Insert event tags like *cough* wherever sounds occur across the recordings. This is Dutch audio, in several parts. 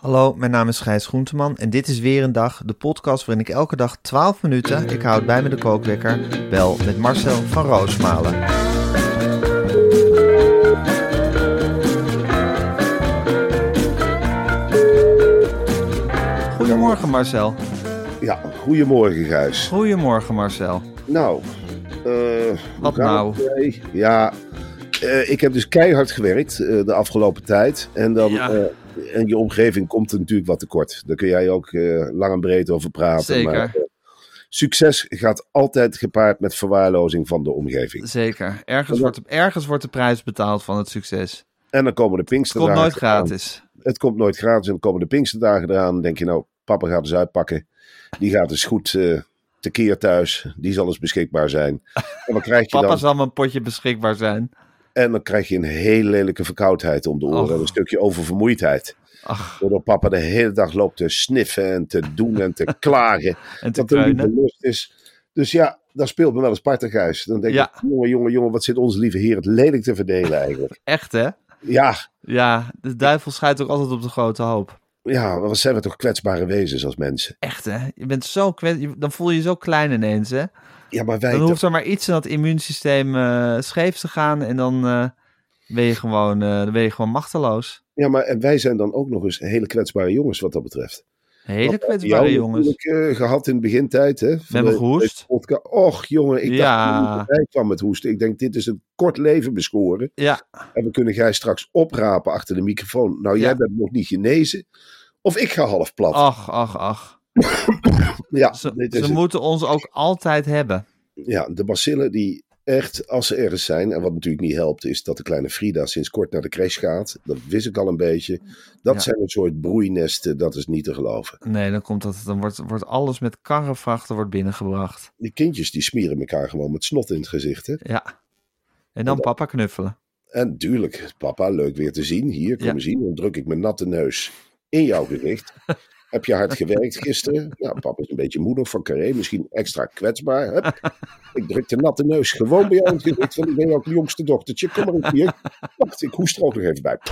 Hallo, mijn naam is Gijs Groenteman en dit is weer een dag, de podcast waarin ik elke dag 12 minuten, ik houd bij me de kookwekker, bel met Marcel van Roosmalen. Goedemorgen Marcel. Ja, goedemorgen Gijs. Goedemorgen Marcel. Nou, eh, Wat nou? Ja, eh, ik heb dus keihard gewerkt eh, de afgelopen tijd. En dan Ja. In je omgeving komt er natuurlijk wat tekort. Daar kun jij ook eh, lang en breed over praten. Zeker. Maar, eh, succes gaat altijd gepaard met verwaarlozing van de omgeving. Zeker. Ergens wordt, ergens wordt de prijs betaald van het succes. En dan komen de Het Pinksterdagen. komt nooit gratis. Het komt nooit gratis. En dan komen de Pinksterdagen eraan. Dan denk je nou, papa gaat eens uitpakken. Die gaat eens goed eh tekeer thuis. Die zal eens beschikbaar zijn. En krijg je *laughs* Papa dan? zal mijn potje beschikbaar zijn. En dan krijg je een hele lelijke verkoudheid om de oren. Och. En een stukje oververmoeidheid. Ach, Doordat papa de hele dag loopt te sniffen en te doen en te *laughs* klagen. en te dat er niet lust is. Dus ja, daar speelt me wel eens partijgijs. Dan denk Ja. ik, jongen, jongen, jongen, wat zit onze lieve heer het lelijk te verdelen eigenlijk. *laughs* Echt hè? Ja, Ja, de duivel schijnt ook altijd op de grote hoop. ja, maar wat zijn we toch kwetsbare wezens als mensen. Echt hè? Je bent zo kwets, je- dan voel je je zo klein ineens hè? Ja, maar wij Dan hoeft er maar iets in dat immuunsysteem eh, scheef te gaan en dan eh, ben, je gewoon, eh, dan ben je gewoon machteloos. Ja, maar en wij zijn dan ook nog eens hele kwetsbare jongens wat dat betreft. Hele kwetsbare jongens. natuurlijk, eh, gehad in de begintijd, hè? van hebben de- gehoest. Och, jongen, ik Ja. dacht dat hij kwam met hoesten. Ik denk, dit is een kort leven bescoren. Ja, En we kunnen jij straks oprapen achter de microfoon. Nou, jij Ja. bent nog niet genezen. Of ik ga half plat. ach, ach, ach. Ja, Ze, moeten ons ook altijd hebben. ja, de bacillen die echt, als ze ergens zijn. En wat natuurlijk niet helpt, is dat de kleine Frida sinds kort naar de crash gaat. Dat wist ik al een beetje. Dat Ja. zijn een soort broeinesten, dat is niet te geloven. Nee, dan, komt dat, dan wordt, wordt alles met karrevrachten wordt binnengebracht. Die kindjes die smieren elkaar gewoon met snot in het gezicht. Hè? Ja. En dan papa knuffelen. En tuurlijk, papa, leuk weer te zien. Hier, kom Ja. eens zien. Dan druk ik mijn natte neus in jouw gezicht. *laughs* Heb je hard *laughs* gewerkt gisteren? Ja, papa is een beetje moe nog van Carré. Misschien extra kwetsbaar. Hup. Ik druk de natte neus gewoon bij jou in het gezicht. Want ik ben ook jongste dochtertje. Kom maar op hier. Wacht, ik hoest er ook nog even bij. *laughs*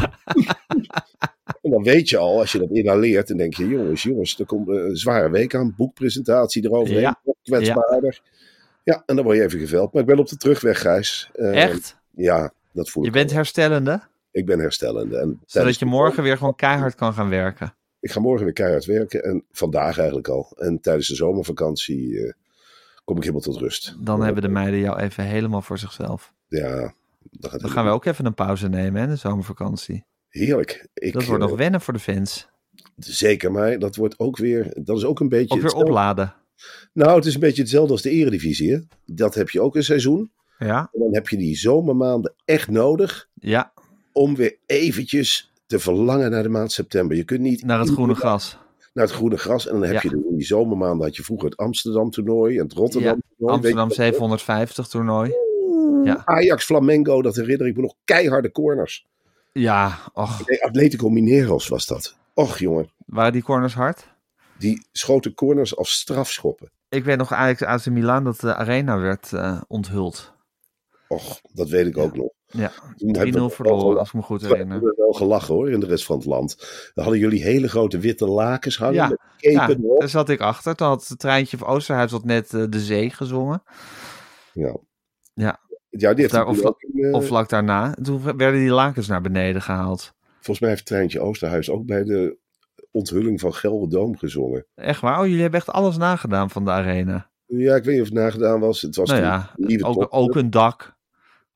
En dan weet je al, als je dat inhaleert, dan denk je, jongens, jongens, er komt een zware week aan. Boekpresentatie eroverheen. Ja. Kwetsbaarder. Ja. en dan word je even geveld. Maar ik ben op de terugweg, Gijs. Eh, Echt? Ja, dat voel Je ik bent wel. herstellende? Ik ben herstellende. En Zodat je morgen weer gewoon keihard kan gaan werken. Ik ga morgen weer keihard werken. En vandaag eigenlijk al. En tijdens de zomervakantie eh, kom ik helemaal tot rust. Dan hebben de meiden jou even helemaal voor zichzelf. Ja, Dan gaan we ook even een pauze nemen, hè, de zomervakantie. Heerlijk. Ik, Dat wordt eh, nog wennen voor de fans. Zeker, maar dat wordt ook weer... Dat is ook een beetje... Ook weer hetzelfde- opladen. Nou, het is een beetje hetzelfde als de eredivisie. Hè? Dat heb je ook een seizoen. Ja, En dan heb je die zomermaanden echt nodig... ja, om weer eventjes te verlangen naar de maand september. Je kunt niet... naar het groene gras. Naar het groene gras. En dan heb Ja. je in die zomermaanden... had je vroeger het Amsterdam toernooi en het Rotterdam toernooi. Amsterdam Weet je dat? 750 toernooi. Ja. Ajax Flamengo, dat herinner ik me nog. Keiharde corners. Ja, och, Nee, Atletico Mineros was dat. Och jongen, waren die corners hard? die schoten corners als strafschoppen. Ik weet nog Ajax AC Milan dat de arena werd eh, onthuld. Och, dat weet ik ook nog. Ja, 3-0 Toen hebben we verloren, als ik me goed gelachen. We herinner. hebben wel gelachen hoor, in de rest van het land. Dan hadden jullie hele grote witte lakens hangen Ja, met Ja, kepen daar zat ik achter. Toen had het treintje van Oosterhuis had net eh, de zee gezongen. Ja. Ja. Ja, die heeft Daar- of- ook in, eh, Of vlak daarna. Toen werden die lakens naar beneden gehaald. Volgens mij heeft Treintje Oosterhuis ook bij de onthulling van Gelderdoom gezongen. Echt waar? Oh, jullie hebben echt alles nagedaan van de arena. Ja, ik weet niet of het nagedaan was. Het was nou ja, ook een dak.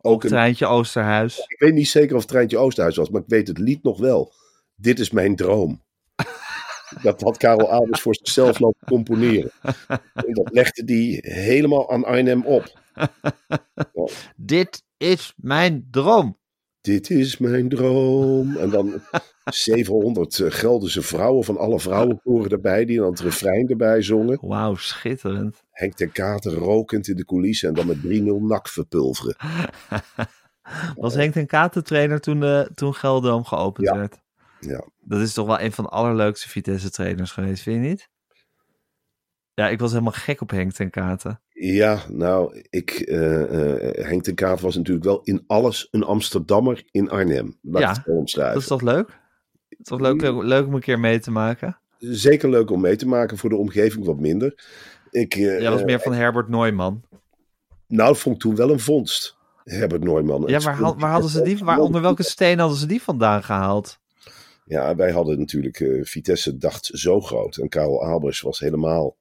Ook een- Treintje Oosterhuis. Ik weet niet zeker of het Treintje Oosterhuis was, maar ik weet het lied nog wel. Dit is mijn droom. *laughs* Dat had Karel Albers voor zichzelf lopen componeren. *laughs* En dat legde die helemaal aan Arnhem op. *laughs* Dit is mijn droom. Dit is mijn droom. En dan *laughs* 700 eh, Gelderse vrouwen van alle vrouwenkoren erbij, die dan het refrein erbij zongen. Wauw, schitterend. Henk ten Kater rokend in de coulissen en dan met 3-0 nak verpulveren. *laughs* Was Henk ten Katen trainer toen, de, toen Gelderdoom geopend Ja. werd? Ja. Dat is toch wel een van de allerleukste Vitesse trainers geweest, vind je niet? Ja, ik was helemaal gek op Henk ten Katen. Ja, nou, ik, eh, eh, Henk ten Kater was natuurlijk wel in alles een Amsterdammer in Arnhem. Laat Ja, het. Dat is toch leuk? Toch leuk, leuk, leuk om een keer mee te maken? Zeker leuk om mee te maken, voor de omgeving wat minder. Ik, eh, Jij was eh, meer van Herbert Neumann. nou, vond ik toen wel een vondst. Herbert Neumann. Ja, Het waar, hadden ze die? Waar, onder welke steen hadden ze die vandaan gehaald? Ja, wij hadden natuurlijk, Vitesse dacht zo groot. En Karel Albers was helemaal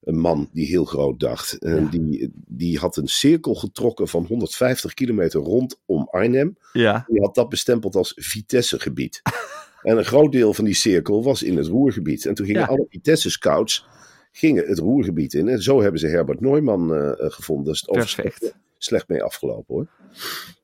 een man die heel groot dacht. En die, die had een cirkel getrokken van 150 kilometer rondom Arnhem. Ja. Die had dat bestempeld als Vitesse-gebied. *laughs* en een groot deel van die cirkel was in het Roergebied. En toen gingen Ja. alle Vitesse-scouts gingen het Roergebied in. En zo hebben ze Herbert Neumann eh, gevonden. Daar is het overigens Perfect. slecht mee afgelopen hoor.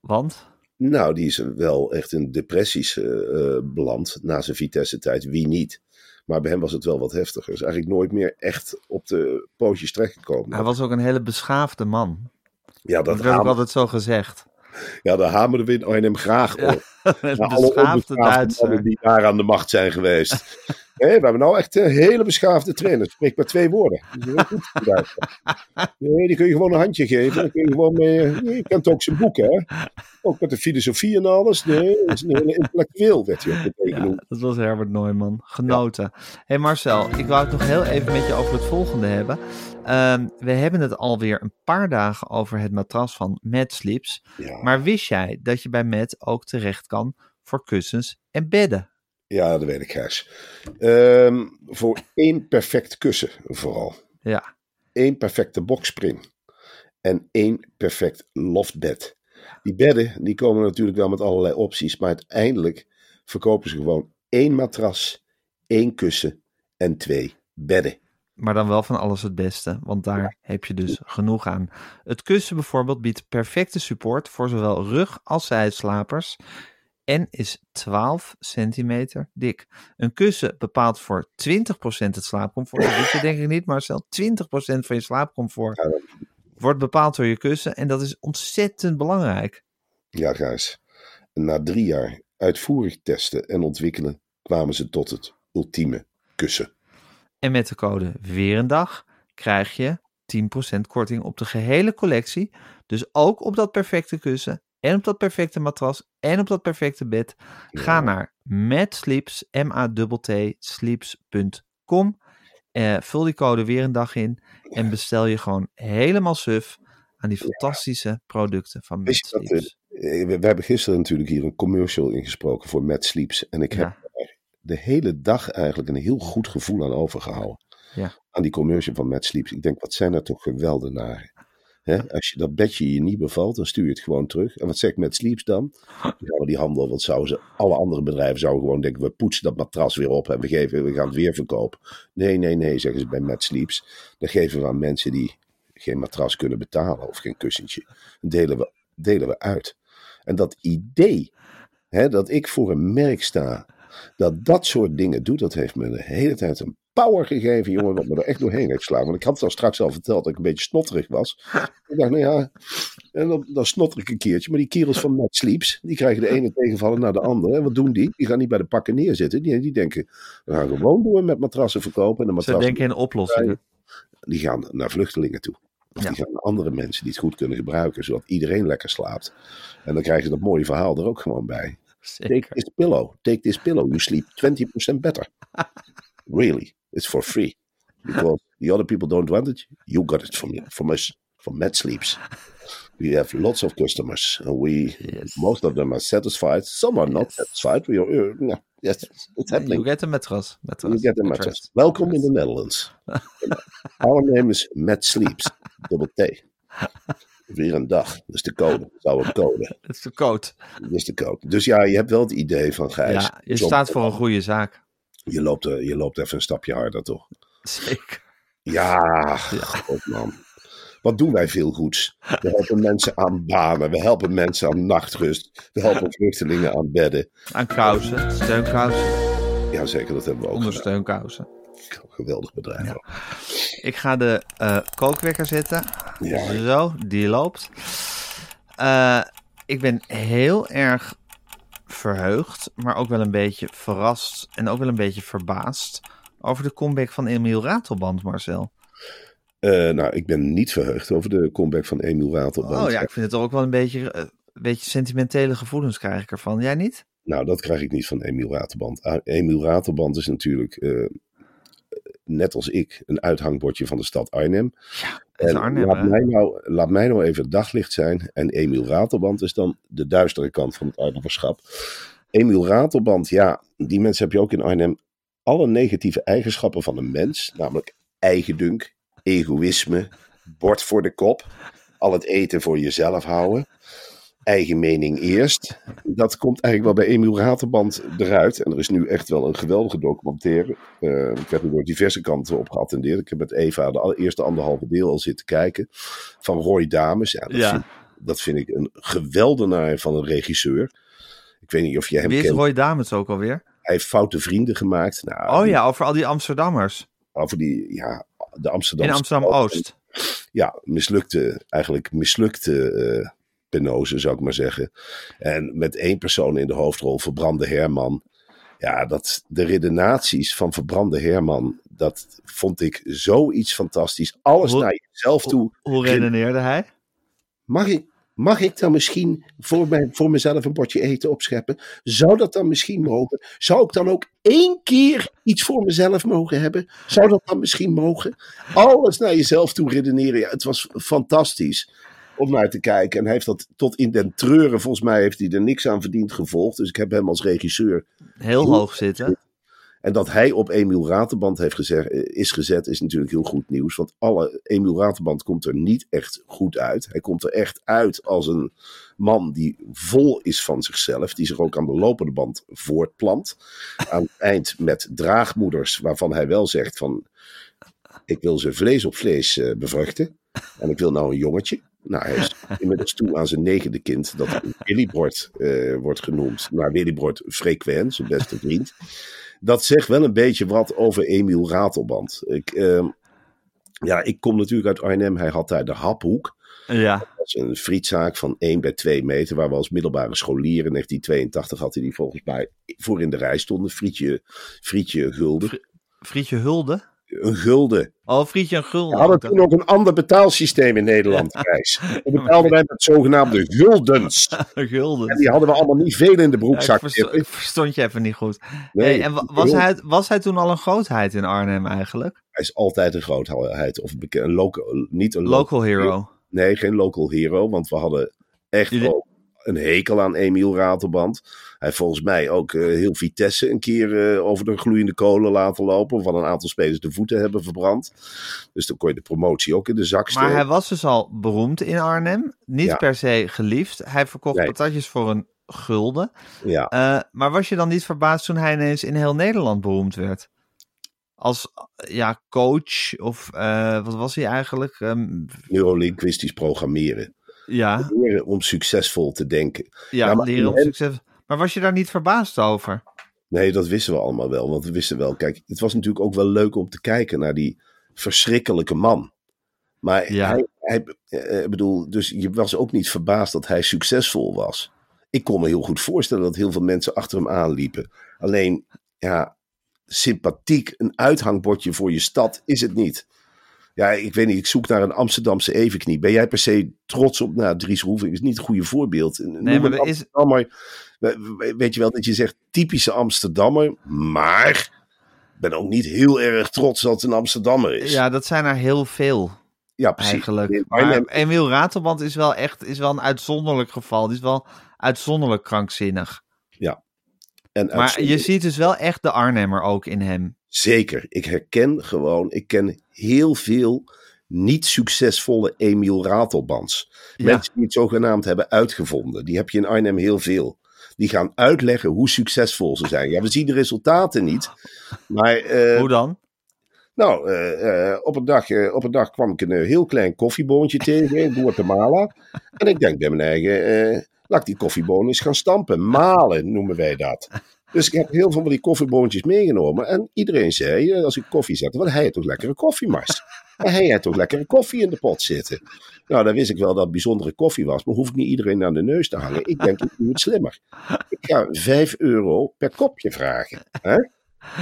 Want? Nou, die is wel echt in depressies eh, beland na zijn Vitesse-tijd. Wie niet? Maar bij hem was het wel wat heftiger. Is eigenlijk nooit meer echt op de pootjes terechtgekomen. Hij was ook een hele beschaafde man. ja, Dat dat, werd ook hamer, altijd zo gezegd. ja, daar hamerden we in Arnhem graag *laughs* Ja, op. Alle beschaafde mannen die daar aan de macht zijn geweest. *laughs* Hé, we hebben nou echt een hele beschaafde trainer. Spreekt maar twee woorden. *laughs* Nee, die kun je gewoon een handje geven. Dan kun je gewoon mee. eh, Je kent ook zijn boek, hè? Ook met de filosofie en alles. Nee, dat is een hele intellectueel, werd hij ook meteen Ja, dat was Herbert Neumann. Genoten. hey Marcel, ik wou het nog heel even met je over het volgende hebben. Ehm, we hebben het alweer een paar dagen over het matras van Mad Sleeps. Ja. Maar wist jij dat je bij Mad ook terecht kan voor kussens en bedden? Ja, dat weet ik, Gijs. Ehm, voor één perfect kussen vooral. Ja, Eén perfecte bokspring. En één perfect loftbed. Die bedden, die komen natuurlijk wel met allerlei opties. Maar uiteindelijk verkopen ze gewoon één matras, één kussen en twee bedden. maar dan wel van alles het beste, want daar heb je dus genoeg aan. Het kussen bijvoorbeeld biedt perfecte support voor zowel rug als zijslapers en is 12 centimeter dik. Een kussen bepaalt voor 20% het slaapcomfort. Dat je denk ik niet, Marcel. 20% van je slaapcomfort wordt bepaald door je kussen en dat is ontzettend belangrijk. Ja, Gijs. Na drie jaar uitvoerig testen en ontwikkelen kwamen ze tot het ultieme kussen. En met de code weer een dag krijg je 10% korting op de gehele collectie. Dus ook op dat perfecte kussen en op dat perfecte matras en op dat perfecte bed. Ga naar matsleeps, m a t sleeps.com. Eh, vul die code weer een dag in en bestel je gewoon helemaal suf aan die fantastische producten van dat, Matsleeps. Eh, We, we hebben gisteren natuurlijk hier een commercial ingesproken voor Mad Sleeps. En ik heb Ja. de hele dag eigenlijk een heel goed gevoel aan overgehouden. Ja. Aan die commercial van Mad Sleeps. Ik denk, wat zijn er toch geweldenaren. Als je dat bedje je niet bevalt, dan stuur je het gewoon terug. En wat zegt Mad Sleeps dan? We die handel, wat zouden ze, alle andere bedrijven zouden gewoon denken, we poetsen dat matras weer op en we, geven, we gaan het weer verkopen. Nee, nee, nee, zeggen ze bij Mad Sleeps. Dat geven we aan mensen die geen matras kunnen betalen of geen kussentje. Delen we, delen we uit. En dat idee, hè, dat ik voor een merk sta, dat dat soort dingen doet, dat heeft me de hele tijd een power gegeven, jongen, wat me er echt doorheen heeft geslagen. Want ik had het al straks al verteld dat ik een beetje snotterig was. Ik dacht, nou ja, en dan, dan snotter ik een keertje. Maar die kerels van Mad Sleeps, die krijgen de ene tegenvallen naar de andere. En wat doen die? Die gaan niet bij de pakken neerzitten. Die, die denken, we gaan gewoon door met matrassen verkopen. En de Ze matrassen, denken in oplossingen. die gaan naar vluchtelingen toe. Of Ja. die gaan naar andere mensen die het goed kunnen gebruiken, zodat iedereen lekker slaapt. En dan krijgen ze dat mooie verhaal er ook gewoon bij. Take Zeker. this pillow. Take this pillow. You sleep 20% better. *laughs* really. It's for free. Because the other people don't want it. You got it from, from us. from Mad Sleeps. We have lots of customers, and we Yes. most of them are satisfied. Some are not satisfied. We are, uh, yes, it's happening. You get a mattress. mattress. You get a mattress. Welcome in the Netherlands. *laughs* Our name is Matt Sleeps. Dubbel T. Weer een dag. Dat is de code. Zou een code. Dat is de code. Dat is de code. Dus ja, je hebt wel het idee van Gijs. Ja, je staat voor een goede zaak. Je loopt, eh, je loopt even een stapje harder, toch? Zeker. Ja, god man. Wat doen wij veel goeds? We helpen *laughs* mensen aan banen. We helpen mensen aan nachtrust. We helpen *laughs* vluchtelingen aan bedden. Aan kousen, steunkousen, Ja, zeker, dat hebben we ook gedaan. ondersteunkousen. Geweldig bedrijf. Ik ga de eh, kookwekker zetten. Ja. Zo, die loopt. Eh, ik ben heel erg verheugd, maar ook wel een beetje verrast en ook wel een beetje verbaasd over de comeback van Emiel Ratelband, Marcel. Eh, nou, ik ben niet verheugd over de comeback van Emiel Ratelband. Oh ja, ik vind het ook wel een beetje, eh, een beetje sentimentele gevoelens krijg ik ervan. Jij niet? Nou, dat krijg ik niet van Emiel Ratelband. Ah, Emiel Ratelband is natuurlijk, eh, net als ik, een uithangbordje van de stad Arnhem. En Arnhem, laat, hè? mij nou, laat mij nou even het daglicht zijn. En Emiel Ratelband is dan de duistere kant van het Arnhemmerschap. Emiel Ratelband, ja, die mensen heb je ook in Arnhem. Alle negatieve eigenschappen van een mens, namelijk eigendunk, egoïsme, bord voor de kop, al het eten voor jezelf houden, eigen mening eerst. Dat komt eigenlijk wel bij Emiel Ratelband eruit. En er is nu echt wel een geweldige documentaire. Eh, ik heb er door diverse kanten op geattendeerd. Ik heb met Eva de eerste anderhalve deel al zitten kijken. Van Roy Dames. Ja, dat, Ja. Vind, dat vind ik een geweldenaar van een regisseur. Ik weet niet of je hem Wie is kent. Roy Dames ook alweer? Hij heeft foute vrienden gemaakt. Nou, Oh die- ja, over al die Amsterdammers Over die, ja, de Amsterdamse... in Amsterdam-Oost. ja, mislukte, eigenlijk mislukte eh penose, zou ik maar zeggen. En met één persoon in de hoofdrol, Verbrande Herman. Ja, dat, de redenaties van Verbrande Herman, dat vond ik zoiets fantastisch. Alles Hoe- naar jezelf toe. Hoe redeneerde hij? Mag ik, mag ik dan misschien voor, mij, voor mezelf een bordje eten opscheppen? Zou dat dan misschien mogen? Zou ik dan ook één keer iets voor mezelf mogen hebben? Zou dat dan misschien mogen? Alles naar jezelf toe redeneren. Ja, het was fantastisch om naar te kijken. En hij heeft dat tot in den treuren, volgens mij heeft hij er niks aan verdiend gevolgd. Dus ik heb hem als regisseur Heel hoog zitten. en dat hij op Emiel Raterband heeft gezegd, is gezet, is natuurlijk heel goed nieuws. Want alle, Emiel Raterband komt er niet echt goed uit. Hij komt er echt uit als een man die vol is van zichzelf. Die zich ook aan de lopende band voortplant. Aan het eind met draagmoeders, waarvan hij wel zegt van... Ik wil ze vlees op vlees eh, bevruchten. En ik wil nou een jongetje. Nou, hij is inmiddels toe aan zijn negende kind. Dat Willybord eh wordt genoemd. Maar Willybord frequent, zijn beste vriend dat zegt wel een beetje wat over Emiel Ratelband. Ik, ehm, ja, ik kom natuurlijk uit Arnhem. Hij had daar de Haphoek. Ja, Dat is een frietzaak van 1 bij 2 meter. Waar we als middelbare scholieren in 1982 had hij die volgens mij voor in de rij stonden. Frietje, frietje. Frietje Hulde. Een gulden. Oh, Frietje en Gulden. We hadden toen ook een ander betaalsysteem in Nederland, Gijs. We betaalden wij met zogenaamde *laughs* guldens. *laughs* Gulden. En die hadden we allemaal niet veel in de broekzak ik verstond je even niet goed. Nee, Hey, en wa- was, hij, was hij toen al een grootheid in Arnhem eigenlijk? Hij is altijd een grootheid. Of een een local, niet een Local hero. Nee, geen local hero, want we hadden echt Jullie- een hekel aan Emiel Ratelband. Hij heeft volgens mij ook eh, heel Vitesse een keer eh, over de gloeiende kolen laten lopen. Van een aantal spelers de voeten hebben verbrand. Dus dan kon je de promotie ook in de zak steken. Maar hij was dus al beroemd in Arnhem. Niet Ja. per se geliefd. Hij verkocht Nee. patatjes voor een gulden. Ja, Eh, maar was je dan niet verbaasd toen hij ineens in heel Nederland beroemd werd? Als ja, coach of wat was hij eigenlijk? Ehm, neurolinguistisch programmeren. ja, Leren om succesvol te denken. ja, maar- leren op succes. Maar was je daar niet verbaasd over? Nee, dat wisten we allemaal wel. Want we wisten wel, kijk, het was natuurlijk ook wel leuk om te kijken naar die verschrikkelijke man. Maar Ja. hij, hij eh, bedoel, dus je was ook niet verbaasd dat hij succesvol was. Ik kon me heel goed voorstellen dat heel veel mensen achter hem aanliepen. Alleen, ja, sympathiek, een uithangbordje voor je stad is het niet. Ja, ik weet niet, ik zoek naar een Amsterdamse evenknie. Ben jij per se trots op, nou, Dries Roelvink is niet een goede voorbeeld. Noem maar is- weet je wel, dat je zegt typische Amsterdammer, maar ik ben ook niet heel erg trots dat het een Amsterdammer is. Ja, dat zijn er heel veel. Ja, precies. eigenlijk. Maar Emiel Ratelband is wel echt is wel een uitzonderlijk geval. Die is wel uitzonderlijk krankzinnig. en Maar je ziet dus wel echt de Arnhemmer ook in hem. Zeker. Ik herken gewoon, ik ken heel veel niet succesvolle Emiel Ratelbands. Ja. Mensen die het zogenaamd hebben uitgevonden. Die heb je in Arnhem heel veel. Die gaan uitleggen hoe succesvol ze zijn. Ja, we zien de resultaten niet. Maar eh, Hoe dan? nou, eh, eh, op, een dag, op een dag kwam ik een heel klein koffieboontje tegen in Guatemala. En ik denk bij mijn eigen, laat ik die koffieboon eens gaan stampen. Malen noemen wij dat. Dus ik heb heel veel van die koffieboontjes meegenomen. En iedereen zei, als ik koffie zette, wat hij heeft toch lekkere koffiemars. Maar hij heeft toch lekkere koffie in de pot zitten. Nou, dan wist ik wel dat bijzondere koffie was. Maar hoef ik niet iedereen aan de neus te hangen. Ik denk, ik doe het slimmer. Ik ga 5 euro per kopje vragen. Hè?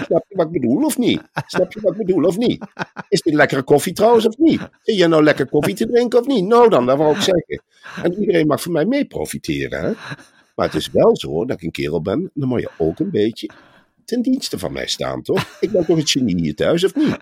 Snap je wat ik bedoel of niet? Snap je wat ik bedoel of niet? Is dit lekkere koffie trouwens of niet? Vind je nou lekker koffie te drinken of niet? Nou dan, dat wou ik zeggen. En iedereen mag van mij mee profiteren. Hè? Maar het is wel zo dat ik een kerel ben. Dan moet je ook een beetje ten dienste van mij staan, toch? Ik ben toch het genie thuis of niet?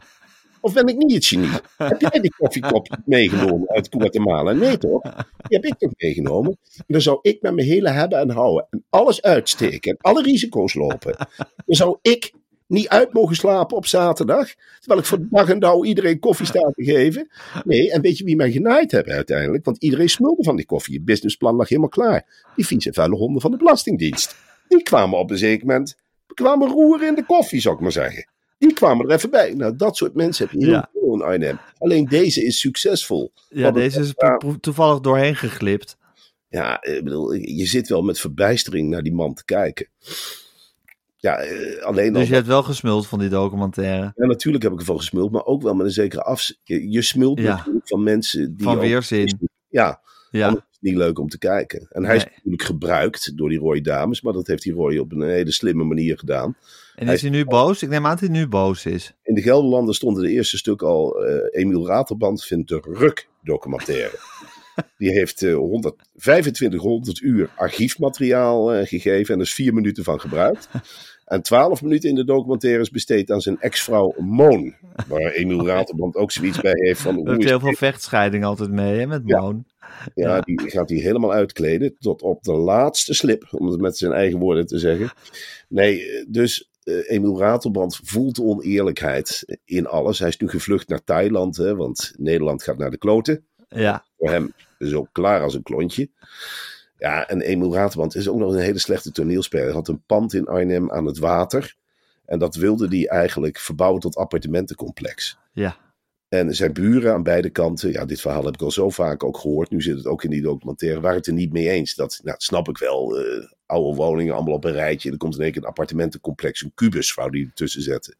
Of ben ik niet het genie? Heb jij die koffiekop meegenomen uit Guatemala? Nee toch? Die heb ik toch meegenomen? En dan zou ik met mijn hele hebben en houden en alles uitsteken en alle risico's lopen. Dan zou ik niet uit mogen slapen op zaterdag, terwijl ik voor dag en dauw iedereen koffie sta te geven. Nee, en weet je wie mij genaaid hebben uiteindelijk? Want iedereen smulde van die koffie. Het businessplan lag helemaal klaar. Die vieze vuile honden van de Belastingdienst. Die kwamen op een zeker moment, kwamen roeren in de koffie, zou ik maar zeggen. Die kwamen er even bij. Nou, dat soort mensen heb je heel Ja. veel in Arnhem. Alleen deze is succesvol. Ja, deze is toevallig doorheen geglipt. Ja, ik bedoel, je zit wel met verbijstering naar die man te kijken. Ja, eh, alleen al. Dus je hebt wel gesmuld van die documentaire. Ja, natuurlijk heb ik ervan gesmuld, maar ook wel met een zekere af. Je, smult Ja. van mensen die. Van ook- weerzin. Ja, Ja, is niet leuk om te kijken. En hij is natuurlijk gebruikt door die Roy Dames, maar dat heeft die Roy op een hele slimme manier gedaan. En is hij nu boos? Ik neem aan dat hij nu boos is. In de Gelderlanden stonden de eerste stuk al. eh Emiel Raterband vindt de Ruk documentaire. *laughs* Die heeft eh 100, 2500 uur archiefmateriaal eh, gegeven en er is vier minuten van gebruikt. *laughs* En 12 minuten in de documentaire is besteed aan zijn ex-vrouw Moon. Waar Emiel *laughs* Raterband ook zoiets bij heeft van... Heeft is heel veel vechtscheiding altijd mee, hè, met Ja. Moon. Ja, die gaat hij helemaal uitkleden tot op de laatste slip, om het met zijn eigen woorden te zeggen. Nee, eh, dus Emiel Ratelband voelt de oneerlijkheid in alles. Hij is nu gevlucht naar Thailand, hè, want Nederland gaat naar de kloten. Ja, Voor hem ook klaar als een klontje. Ja, en Emiel Ratelband is ook nog een hele slechte toneelspeler. Hij had een pand in Arnhem aan het water. En dat wilde hij eigenlijk verbouwen tot appartementencomplex. ja. En zijn buren aan beide kanten, ja, dit verhaal heb ik al zo vaak ook gehoord. Nu zit het ook in die documentaire, waren het er niet mee eens. Dat, nou, dat snap ik wel. eh, oude woningen, allemaal op een rijtje. En er komt in één keer een appartementencomplex, een kubus, wou die ertussen zetten.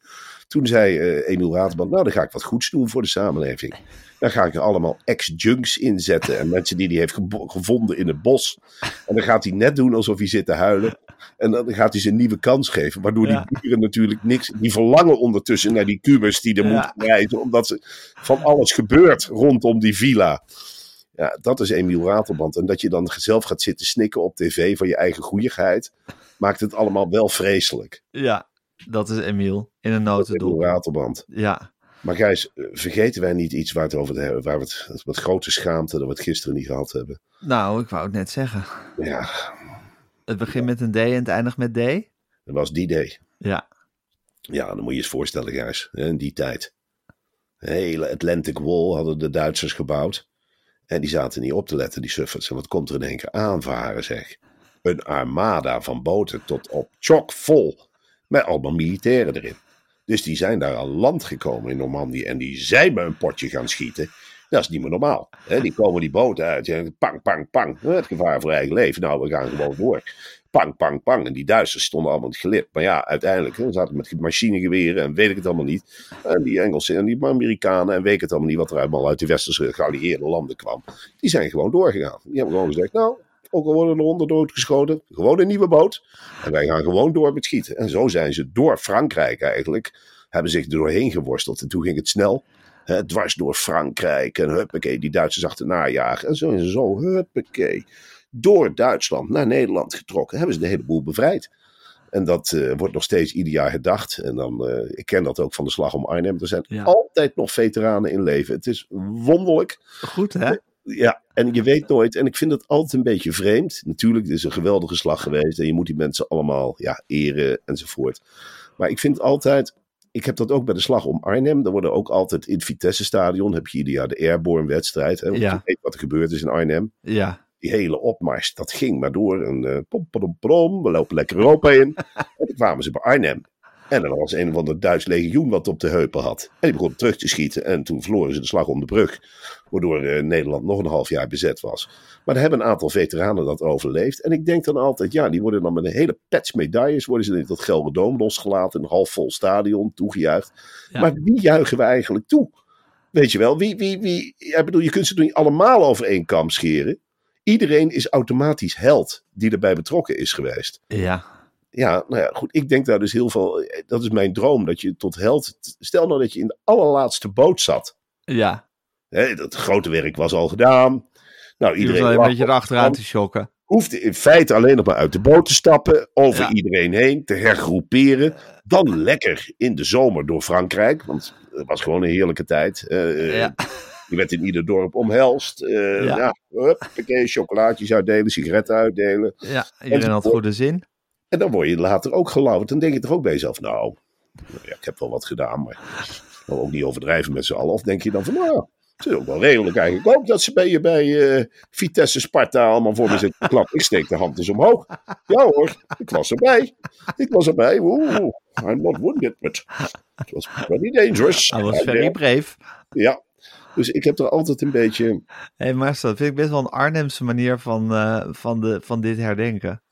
Toen zei eh Emiel nou, dan ga ik wat goeds doen voor de samenleving. Dan ga ik er allemaal ex-junks inzetten. En mensen die hij heeft gevonden in het bos. En dan gaat hij net doen alsof hij zit te huilen. En dan gaat hij ze een nieuwe kans geven. Waardoor die buren natuurlijk niks. Die verlangen ondertussen naar die kubus die er Ja. moet rijden. Omdat ze van alles gebeurt rondom die villa. Ja, dat is Emiel Ratelband. En dat je dan zelf gaat zitten snikken op tv van je eigen goeieigheid. Maakt het allemaal wel vreselijk. Ja, dat is Emiel in een Emiel notendop. Ratelband. Ja, Maar Gijs, eh, vergeten wij niet iets waar, het over hebben, waar we het met grote schaamte dat we het gisteren niet gehad hebben. nou, ik wou het net zeggen. Ja, Het begint met een D en het eindigt met D. dat was die day. Ja, Ja, dan moet je je eens voorstellen, Gijs, in die tijd. De hele Atlantic Wall hadden de Duitsers gebouwd. En die zaten niet op te letten, die suffers. En wat komt er in één keer aanvaren, zeg. Een armada van boten tot op chockvol. Met allemaal militairen erin. Dus die zijn daar aan land gekomen in Normandië. En die zijn me een potje gaan schieten. Dat is niet meer normaal. Hè? Die komen die boten uit. Pang, pang, pang. Het gevaar voor eigen leven. Nou, we gaan gewoon door. Pang, pang, pang. En die Duitsers stonden allemaal in het gelip. Maar ja, uiteindelijk hè, zaten met machinegeweren en weet ik het allemaal niet. En die Engelsen en die Amerikanen en weet ik het allemaal niet wat er allemaal uit de westerse geallieerde landen kwam. Die zijn gewoon doorgegaan. Die hebben gewoon gezegd, nou, ook al worden er honderd doodgeschoten, gewoon een nieuwe boot. En wij gaan gewoon door met schieten. En zo zijn ze door Frankrijk eigenlijk, hebben zich er doorheen geworsteld. En toen ging het snel. Dwars door Frankrijk en huppakee, die Duitsers achterna jagen. En zo ze zo, huppakee, door Duitsland naar Nederland getrokken. Hebben ze de hele boel bevrijd. En dat eh, wordt nog steeds ieder jaar herdacht. En dan, eh, ik ken dat ook van de slag om Arnhem. Er zijn Ja. altijd nog veteranen in leven. Het is wonderlijk. Goed, hè? Ja, en je weet nooit. En ik vind het altijd een beetje vreemd. Natuurlijk, het is een geweldige slag geweest. En je moet die mensen allemaal ja, eren enzovoort. Maar ik vind altijd. Ik heb dat ook bij de slag om Arnhem. Er worden ook altijd in het Vitesse-stadion. heb je ieder jaar de Airborne-wedstrijd. Hè, want Ja. Je weet wat er gebeurd is in Arnhem. Ja. Die hele opmars, dat ging maar door. En eh pom, pom, pom, we lopen lekker Europa in. *laughs* en toen kwamen ze bij Arnhem. En er was een of ander Duits legioen wat op de heupen had. En die begon terug te schieten. En toen verloren ze de slag om de brug. Waardoor eh, Nederland nog een half jaar bezet was. Maar er hebben een aantal veteranen dat overleefd. En ik denk dan altijd, ja, die worden dan met een hele patch medailles. Worden ze in dat Gelderdoom losgelaten. Een half vol stadion, toegejuicht. Ja. Maar wie juichen we eigenlijk toe? Weet je wel, wie, wie, wie, ik bedoel, je kunt ze niet allemaal over één kam scheren. Iedereen is automatisch held die erbij betrokken is geweest. Ja. Ja, nou ja, goed. Ik denk daar dus heel veel. Dat is mijn droom. Dat je tot held. Stel nou dat je in de allerlaatste boot zat. Ja. Hè, dat grote werk was al gedaan. Nou, Je iedereen alleen een beetje erachteraan te shocken. hoefde in feite alleen nog maar uit de boot te stappen, over Ja. iedereen heen, te hergroeperen. Dan lekker in de zomer door Frankrijk, want het was gewoon een heerlijke tijd. Eh, Ja. Je werd in ieder dorp omhelst. Eh Ja. ja. huppakee, chocolaatjes uitdelen, sigaretten uitdelen. Ja, iedereen had goede zin. En dan word je later ook gelauwerd. Dan denk je toch ook bij jezelf, nou, ja, ik heb wel wat gedaan, maar ook niet overdrijven met z'n allen. Of denk je dan van, nou, het is ook wel redelijk eigenlijk ook dat ze bij je bij eh, Vitesse Sparta allemaal voor me zitten te klappen. Ik steek de hand eens omhoog. Ja hoor, ik was erbij. Ik was erbij. Oeh, I'm not wounded, but it was pretty dangerous. Hij was very brave. Ja, dus ik heb er altijd een beetje... Hé, hey, maar dat vind ik best wel een Arnhemse manier van, eh, van, de, van dit herdenken.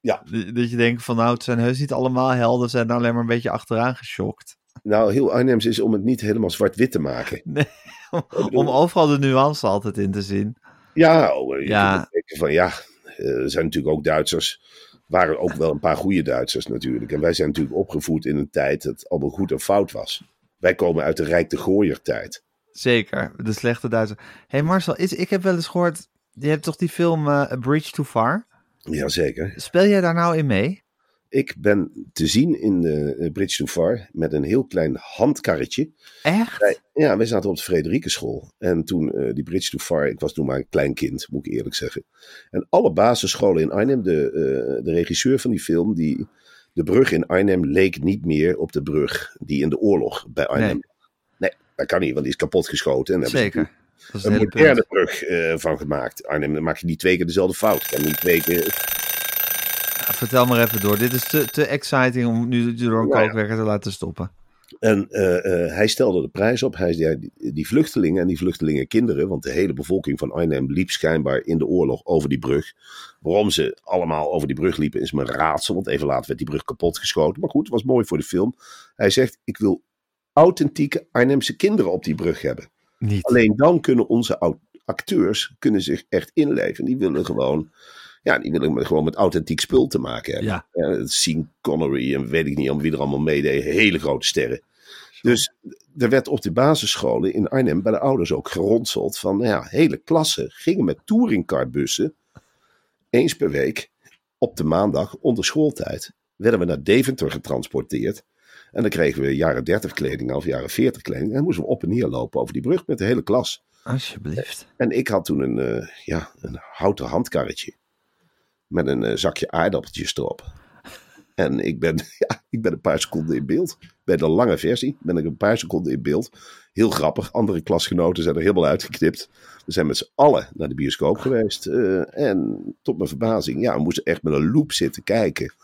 Ja. Dat- je denkt van nou, het zijn heus niet allemaal helden, ze zijn alleen maar een beetje achteraan geschokt. Nou, heel Arnhems is om het niet helemaal zwart-wit te maken. *laughs* Nee, om overal de nuance altijd in te zien. Ja, oh, je Ja. denken van ja, eh, er zijn natuurlijk ook Duitsers. waren ook wel een paar goede Duitsers natuurlijk. En wij zijn natuurlijk opgevoed in een tijd dat allemaal goed en fout was. Wij komen uit de Rijk de Gooier tijd. Zeker, de slechte Duitser. Hé hey Marcel, is, ik heb wel eens gehoord, je hebt toch die film eh, A Bridge Too Far? Jazeker. Speel jij daar nou in mee? Ik ben te zien in de Bridge to Far met een heel klein handkarretje. Echt? Wij- ja, wij zaten op de Frederikenschool. En toen eh, die Bridge to Far, ik was toen maar een klein kind, moet ik eerlijk zeggen. En alle basisscholen in Arnhem, de, eh, de regisseur van die film, die, de brug in Arnhem leek niet meer op de brug die in de oorlog bij Arnhem. Nee. Nee, dat kan niet, want die is kapot geschoten. En Zeker. Dat is een moderne brug eh, van gemaakt. Arnhem, dan maak je niet twee keer dezelfde fout. Kan niet twee keer Ja, vertel maar even door. Dit is te, te exciting om nu door een kookwekker te laten stoppen. En eh, eh, hij stelde de prijs op. Hij zei, die, die vluchtelingen en die vluchtelingenkinderen, want de hele bevolking van Arnhem liep schijnbaar in de oorlog over die brug. Waarom ze allemaal over die brug liepen is me een raadsel, want even later werd die brug kapot geschoten. Maar goed, het was mooi voor de film. Hij zegt, ik wil authentieke Arnhemse kinderen op die brug hebben. Niet. Alleen dan kunnen onze acteurs kunnen zich echt inleven. Die willen gewoon, ja, die willen met- gewoon met authentiek spul te maken hebben. Ja. Ja, Sean Connery en weet ik niet om wie er allemaal meededen. Hele grote sterren. Dus er werd op de basisscholen in Arnhem bij de ouders ook geronseld van, nou ja, hele klassen gingen met touringcarbussen eens per week op de maandag onder schooltijd werden we naar Deventer getransporteerd. En dan kregen we jaren 30 kleding of jaren 40 kleding. En dan moesten we op en neer lopen over die brug met de hele klas. Alsjeblieft. En ik had toen een, eh, ja, een houten handkarretje. Met een eh, zakje aardappeltjes erop. En ik ben, *laughs* ja, ik ben een paar seconden in beeld. Bij de lange versie ben ik een paar seconden in beeld. Heel grappig. Andere klasgenoten zijn er helemaal uitgeknipt. We zijn met z'n allen naar de bioscoop geweest. eh, en tot mijn verbazing, ja, we moesten echt met een loop zitten kijken.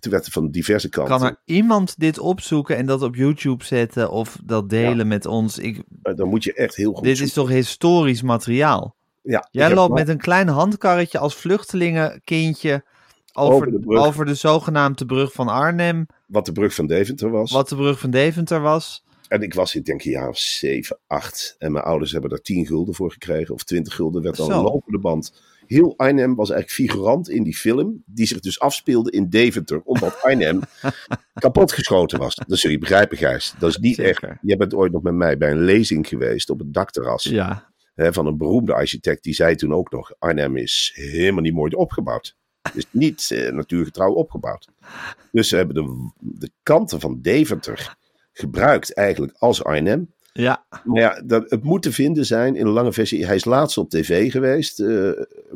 Toen werd er van diverse kanten. Kan er iemand dit opzoeken en dat op YouTube zetten of dat delen met ons? Ik, eh, Dan moet je echt heel goed dit is toch historisch materiaal? Ja, Jij loopt met een klein handkarretje als vluchtelingenkindje over, Over de brug. over de zogenaamde brug van Arnhem, wat de brug van Deventer was. wat de brug van Deventer was. En ik was, ik denk, een jaar of 7, 8. En mijn ouders hebben daar 10 gulden voor gekregen. Of 20 gulden werd dan een lopende band. Heel Arnhem was eigenlijk figurant in die film. Die zich dus afspeelde in Deventer. Omdat *laughs* Arnhem kapotgeschoten was. Dat zul je begrijpen, Gijs. Dat is niet Zeker. echt. Jij bent ooit nog met mij bij een lezing geweest op het dakterras. Ja. Hè, van een beroemde architect. Die zei toen ook nog: Arnhem is helemaal niet mooi opgebouwd. Is niet eh, natuurgetrouw opgebouwd. Dus ze hebben de, de kanten van Deventer gebruikt eigenlijk als Arnhem. Ja, Maar ja, dat, het moet te vinden zijn in een lange versie. Hij is laatst op tv geweest, eh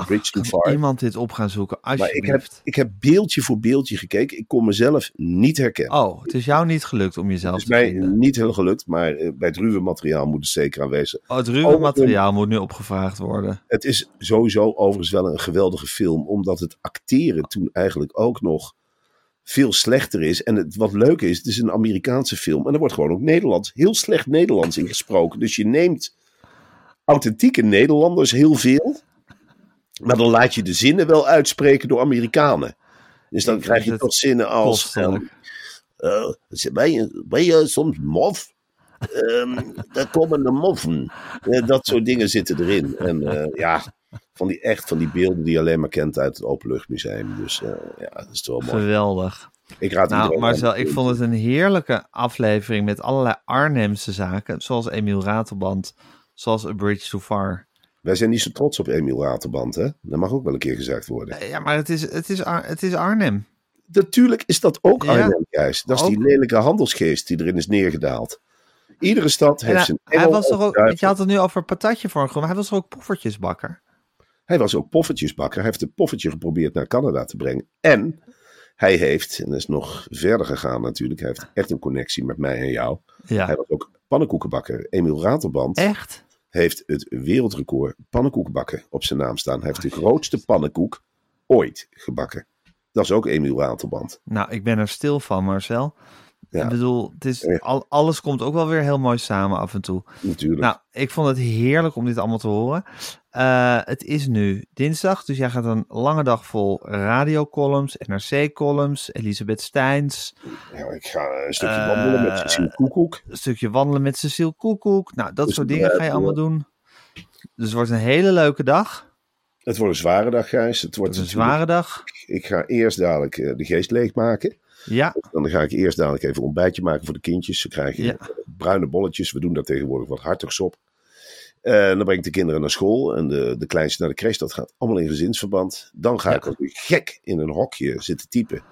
Bridge Too kan Far. iemand dit op gaan zoeken, Maar ik heb, alsjeblieft. ik heb beeldje voor beeldje gekeken. Ik kon mezelf niet herkennen. Oh, het is jou niet gelukt om jezelf Het is te mij vinden. niet heel gelukt, maar eh, bij het ruwe materiaal moet het zeker aanwezig. Oh, het ruwe materiaal moet nu opgevraagd worden. Het is sowieso overigens wel een geweldige film, omdat het acteren toen eigenlijk ook nog veel slechter is. En het, wat leuk is, het is een Amerikaanse film en er wordt gewoon ook Nederlands, heel slecht Nederlands ingesproken. Dus je neemt authentieke Nederlanders heel veel, maar dan laat je de zinnen wel uitspreken door Amerikanen. Dus dan krijg je toch zinnen als... Eh, ben, je, ben je soms mof? Ehm daar komen de moffen. Eh, dat soort dingen zitten erin. En eh, ja, van die, echt van die beelden die je alleen maar kent uit het Openluchtmuseum. Dus eh, ja, dat is toch wel mooi. Geweldig. Ik raad Nou. Marcel, ik vond het een heerlijke aflevering met allerlei Arnhemse zaken. Zoals Emiel Ratelband, zoals A Bridge Too Far. Wij zijn niet zo trots op Emiel Raterband, hè? Dat mag ook wel een keer gezegd worden. Eh, Ja, maar het is, het is, Ar- het is Arnhem. Natuurlijk is dat ook Ja. Arnhem, Gijs. Dat is die lelijke handelsgeest die erin is neergedaald. Iedere stad heeft zijn hij was toch ook, je had het nu over patatje voor maar hij was toch ook poffertjesbakker? Hij was ook poffertjesbakker. Hij heeft een poffertje geprobeerd naar Canada te brengen. En hij heeft, en dat is nog verder gegaan natuurlijk, hij heeft echt een connectie met mij en jou. Hij was ook pannenkoekenbakker. Emiel Ratelband echt? heeft het wereldrecord pannenkoekbakken op zijn naam staan. Hij heeft de grootste pannenkoek ooit gebakken. Dat is ook Emiel Ratelband. Nou, ik ben er stil van, Marcel. Ja. Ik bedoel, het is, al, alles komt ook wel weer heel mooi samen af en toe. Natuurlijk. Nou, ik vond het heerlijk om dit allemaal te horen. Eh, het is nu dinsdag, dus jij gaat een lange dag vol radiocolumns, NRC-columns, Elisabeth Steins, Ja, ik ga een stukje Eh, wandelen met Cecile Koekoek. een stukje wandelen met Cecile Koekoek. Nou, dat Dus soort dingen ga je blijft, allemaal doen. Dus het wordt een hele leuke dag. Het wordt een zware dag, Gijs. Het Het wordt een zware dag. Ik ga eerst dadelijk eh, de geest leegmaken. Ja, Dan ga ik eerst dadelijk even een ontbijtje maken voor de kindjes. Ze krijgen Ja. bruine bolletjes. We doen daar tegenwoordig wat hartigs op. Eh, dan breng ik de kinderen naar school en de, de kleinste naar de crash. Dat gaat allemaal in gezinsverband. Dan ga ik Ja. weer gek in een hokje zitten typen.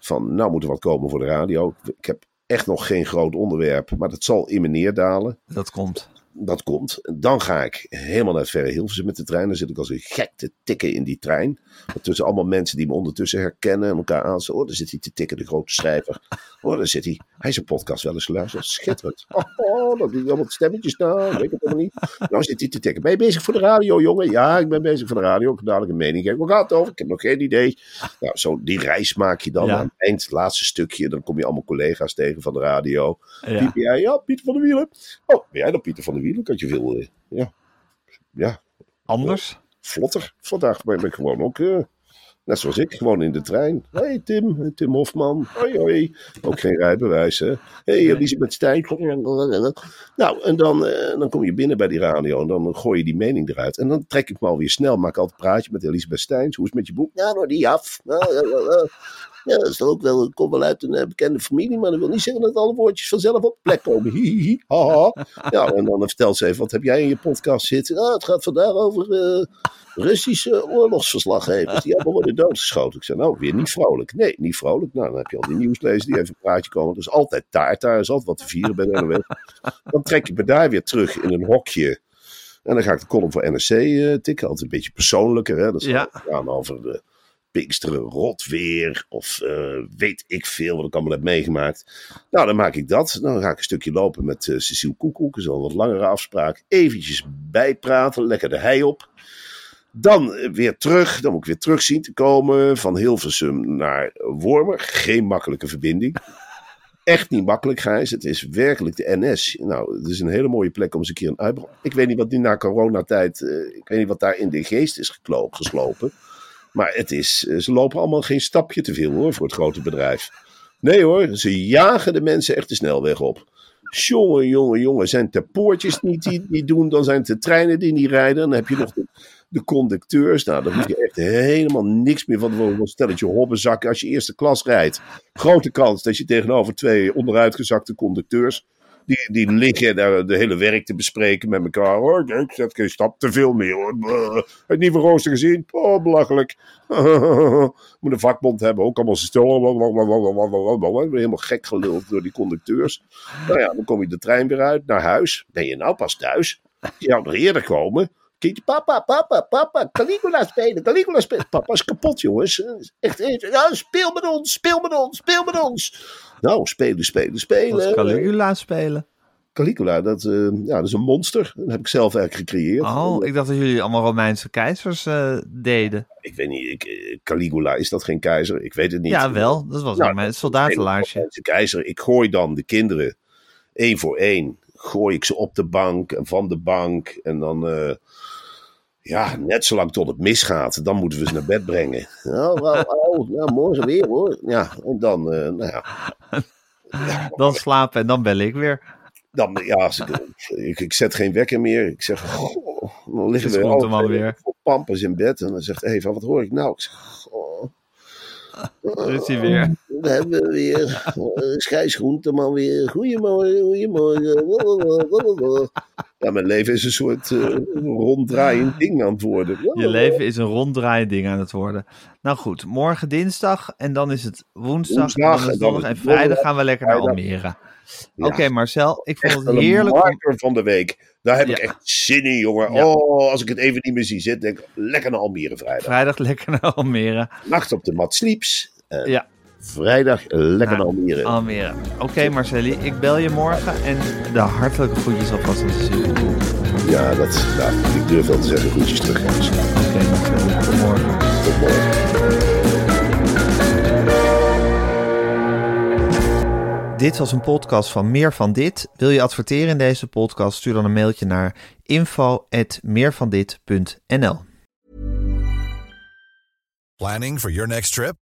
Van, nou moet er wat komen voor de radio. Ik heb echt nog geen groot onderwerp, maar dat zal in me neerdalen. dat komt. Dat komt. Dan ga ik helemaal naar het Verre Hilversum met de trein. Dan zit ik als een gek te tikken in die trein. Tussen allemaal mensen die me ondertussen herkennen en elkaar aanstaan. Oh, daar zit hij te tikken, de grote schrijver. Oh, daar zit hij. Hij is een podcast wel eens geluisterd. Schitterend. Oh, oh dat doet allemaal stemmetjes nou. Weet ik het helemaal niet. Nou zit hij te tikken. Ben je bezig voor de radio, jongen? Ja, ik ben bezig voor de radio. Ik heb dadelijk een mening geven. Waar gaat het over? Ik heb nog geen idee. Nou, zo die reis maak je dan. Ja. Aan het eind, het laatste stukje. Dan kom je allemaal collega's tegen van de radio. Ja. Piep jij? Ja, Pieter van der Wielen. Oh, ben jij dan Pieter van der Wielen? Dat je veel, eh, ja, ja, Anders? vlotter. Vandaag ben ik gewoon ook, eh, net zoals ik, gewoon in de trein. Hoi Tim, Tim Hofman. Hoi hoi. Ook geen rijbewijs, hè. Hey Elisabeth Stijn. Nou, en dan, eh, dan kom je binnen bij die radio en dan gooi je die mening eruit. En dan trek ik me alweer snel, maak altijd een praatje met Elisabeth Steins. Hoe is het met je boek? Nou, nou die af. Ja, dat is ook wel, ik kom wel uit een eh, bekende familie, maar dat wil niet zeggen dat alle woordjes vanzelf op plek komen. Hi, hi, ha, ha. Ja, en dan vertelt ze even, wat heb jij in je podcast zitten? Ah, het gaat vandaag over eh, Russische oorlogsverslaggevers die allemaal worden doodgeschoten. Ik zei, nou, weer niet vrolijk. Nee, niet vrolijk. Nou, dan heb je al die nieuwslezers die even een praatje komen. Er is altijd taart daar, is altijd wat te vieren bij de NOS. Dan trek ik me daar weer terug in een hokje. En dan ga ik de column voor NRC eh, tikken. Altijd een beetje persoonlijker. Hè? Dat is Ja. gaan over de Pinksteren, rot weer. Of eh, weet ik veel wat ik allemaal heb meegemaakt. Nou, dan maak ik dat. Dan ga ik een stukje lopen met eh, Cecile Koekoek. Is een wat langere afspraak. Eventjes bijpraten, lekker de hei op. Dan eh, weer terug. Dan moet ik weer terug zien te komen. Van Hilversum naar Wormer. Geen makkelijke verbinding. Echt niet makkelijk, Gijs. Het is werkelijk de NS. Nou, het is een hele mooie plek om eens een keer een uitbraak. Ik weet niet wat nu na coronatijd. eh, ik weet niet wat daar in de geest is geslopen. Maar het is, eh, ze lopen allemaal geen stapje te veel hoor voor het grote bedrijf. Nee hoor, ze jagen de mensen echt de snelweg op. Jongen, jongen, jongen, zijn de poortjes niet die niet doen, dan zijn het de treinen die niet rijden. Dan heb je nog de, de conducteurs. Nou, dan hoef je echt helemaal niks meer van een stelletje hobbenzakken. Als je eerste klas rijdt, grote kans dat je tegenover twee onderuitgezakte conducteurs Die, die liggen daar de hele werk te bespreken met elkaar. Hoor, ik zet geen stap te veel meer hoor. Het nieuwe rooster gezien? Oh, belachelijk. *laughs* Moet een vakbond hebben, ook allemaal stil. Helemaal gek geluld door die conducteurs. Nou ja, dan kom je de trein weer uit naar huis. Ben je nou pas thuis? Je zou nog eerder komen. Papa, papa, papa, Caligula spelen, Caligula spelen. Papa is kapot, jongens. Echt, echt, ja, speel met ons, speel met ons, speel met ons. Nou, spelen, spelen, spelen. Caligula spelen. Caligula, dat, eh, ja, dat is een monster. Dat heb ik zelf eigenlijk gecreëerd. Oh, ik dacht dat jullie allemaal Romeinse keizers eh, deden. Ik weet niet, ik, eh, Caligula, is dat geen keizer? Ik weet het niet. Ja, wel. Dat was Nou, mijn soldatenlaarsje. Romeinse keizer. Ik gooi dan de kinderen één voor één. Gooi ik ze op de bank en van de bank. En dan, eh, ja, net zolang tot het misgaat. Dan moeten we ze naar bed brengen. *laughs* Oh, oh, oh ja, morgen weer hoor. Ja, en dan, eh, nou ja. *laughs* Dan slapen en dan bel ik weer. Dan, ja, ik, ik, zet geen wekker meer. Ik zeg, goh, dan liggen we twee weer. voor pampers in bed. En dan zegt Eva, wat hoor ik nou? Ik zeg, goh. Is hij weer. We hebben weer *laughs* Schijs Groenteman weer. Goedemorgen, goedemorgen. Mijn leven is een soort eh, ronddraaiend ding aan het worden. Je leven is een ronddraaiend ding aan het worden. Nou goed, morgen dinsdag en dan is het woensdag. Woensdag, en dan en vrijdag gaan we lekker naar. Almere. Ja. Oké Marcel, ik vond Echt het heerlijk. marker van de week. Daar heb ik echt zin in, jongen. Ja. Oh, als ik het even niet meer zie zitten, denk ik, lekker naar Almere vrijdag. Vrijdag lekker naar Almere. Nacht op de mat sleeps. En Ja. Vrijdag lekker naar Almere. Almere. Oké Marcelli, ik bel je morgen en de hartelijke groetjes alvast aan de studio. Ja, dat, nou, ik durf wel te zeggen, groetjes terug. Oké Marcelli, tot morgen. Tot morgen. Dit was een podcast van Meer van Dit. Wil je adverteren in deze podcast? Stuur dan een mailtje naar info.meervandit.nl Planning for your next trip?